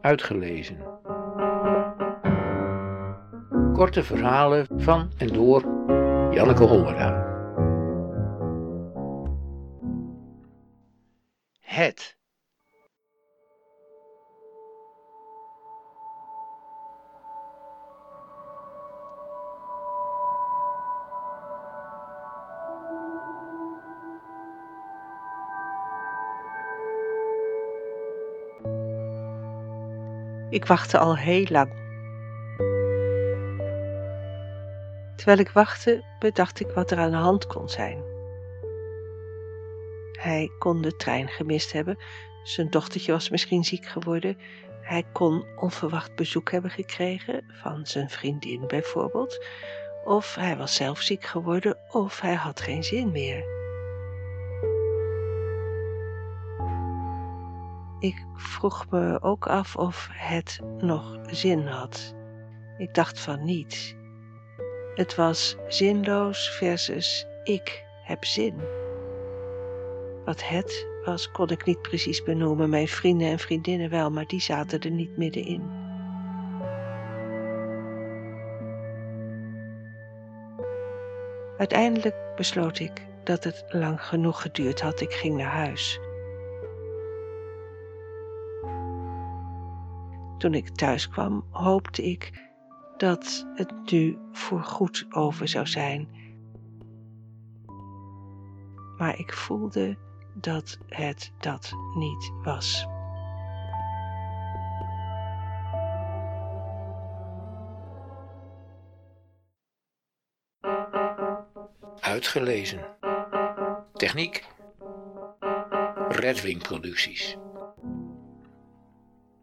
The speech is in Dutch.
uitgelezen. Korte verhalen van en door Janneke Hollera. Het. Ik wachtte al heel lang. Terwijl ik wachtte, bedacht ik wat er aan de hand kon zijn. Hij kon de trein gemist hebben, zijn dochtertje was misschien ziek geworden, hij kon onverwacht bezoek hebben gekregen, van zijn vriendin bijvoorbeeld, of hij was zelf ziek geworden, of hij had geen zin meer. Ik vroeg me ook af of het nog zin had. Ik dacht van niet. Het was zinloos versus ik heb zin. Wat het was, kon ik niet precies benoemen. Mijn vrienden en vriendinnen wel, maar die zaten er niet middenin. Uiteindelijk besloot ik dat het lang genoeg geduurd had. Ik ging naar huis. Toen ik thuis kwam, hoopte ik dat het nu voorgoed over zou zijn. Maar ik voelde dat het dat niet was. Uitgelezen. Techniek. Redwing Producties.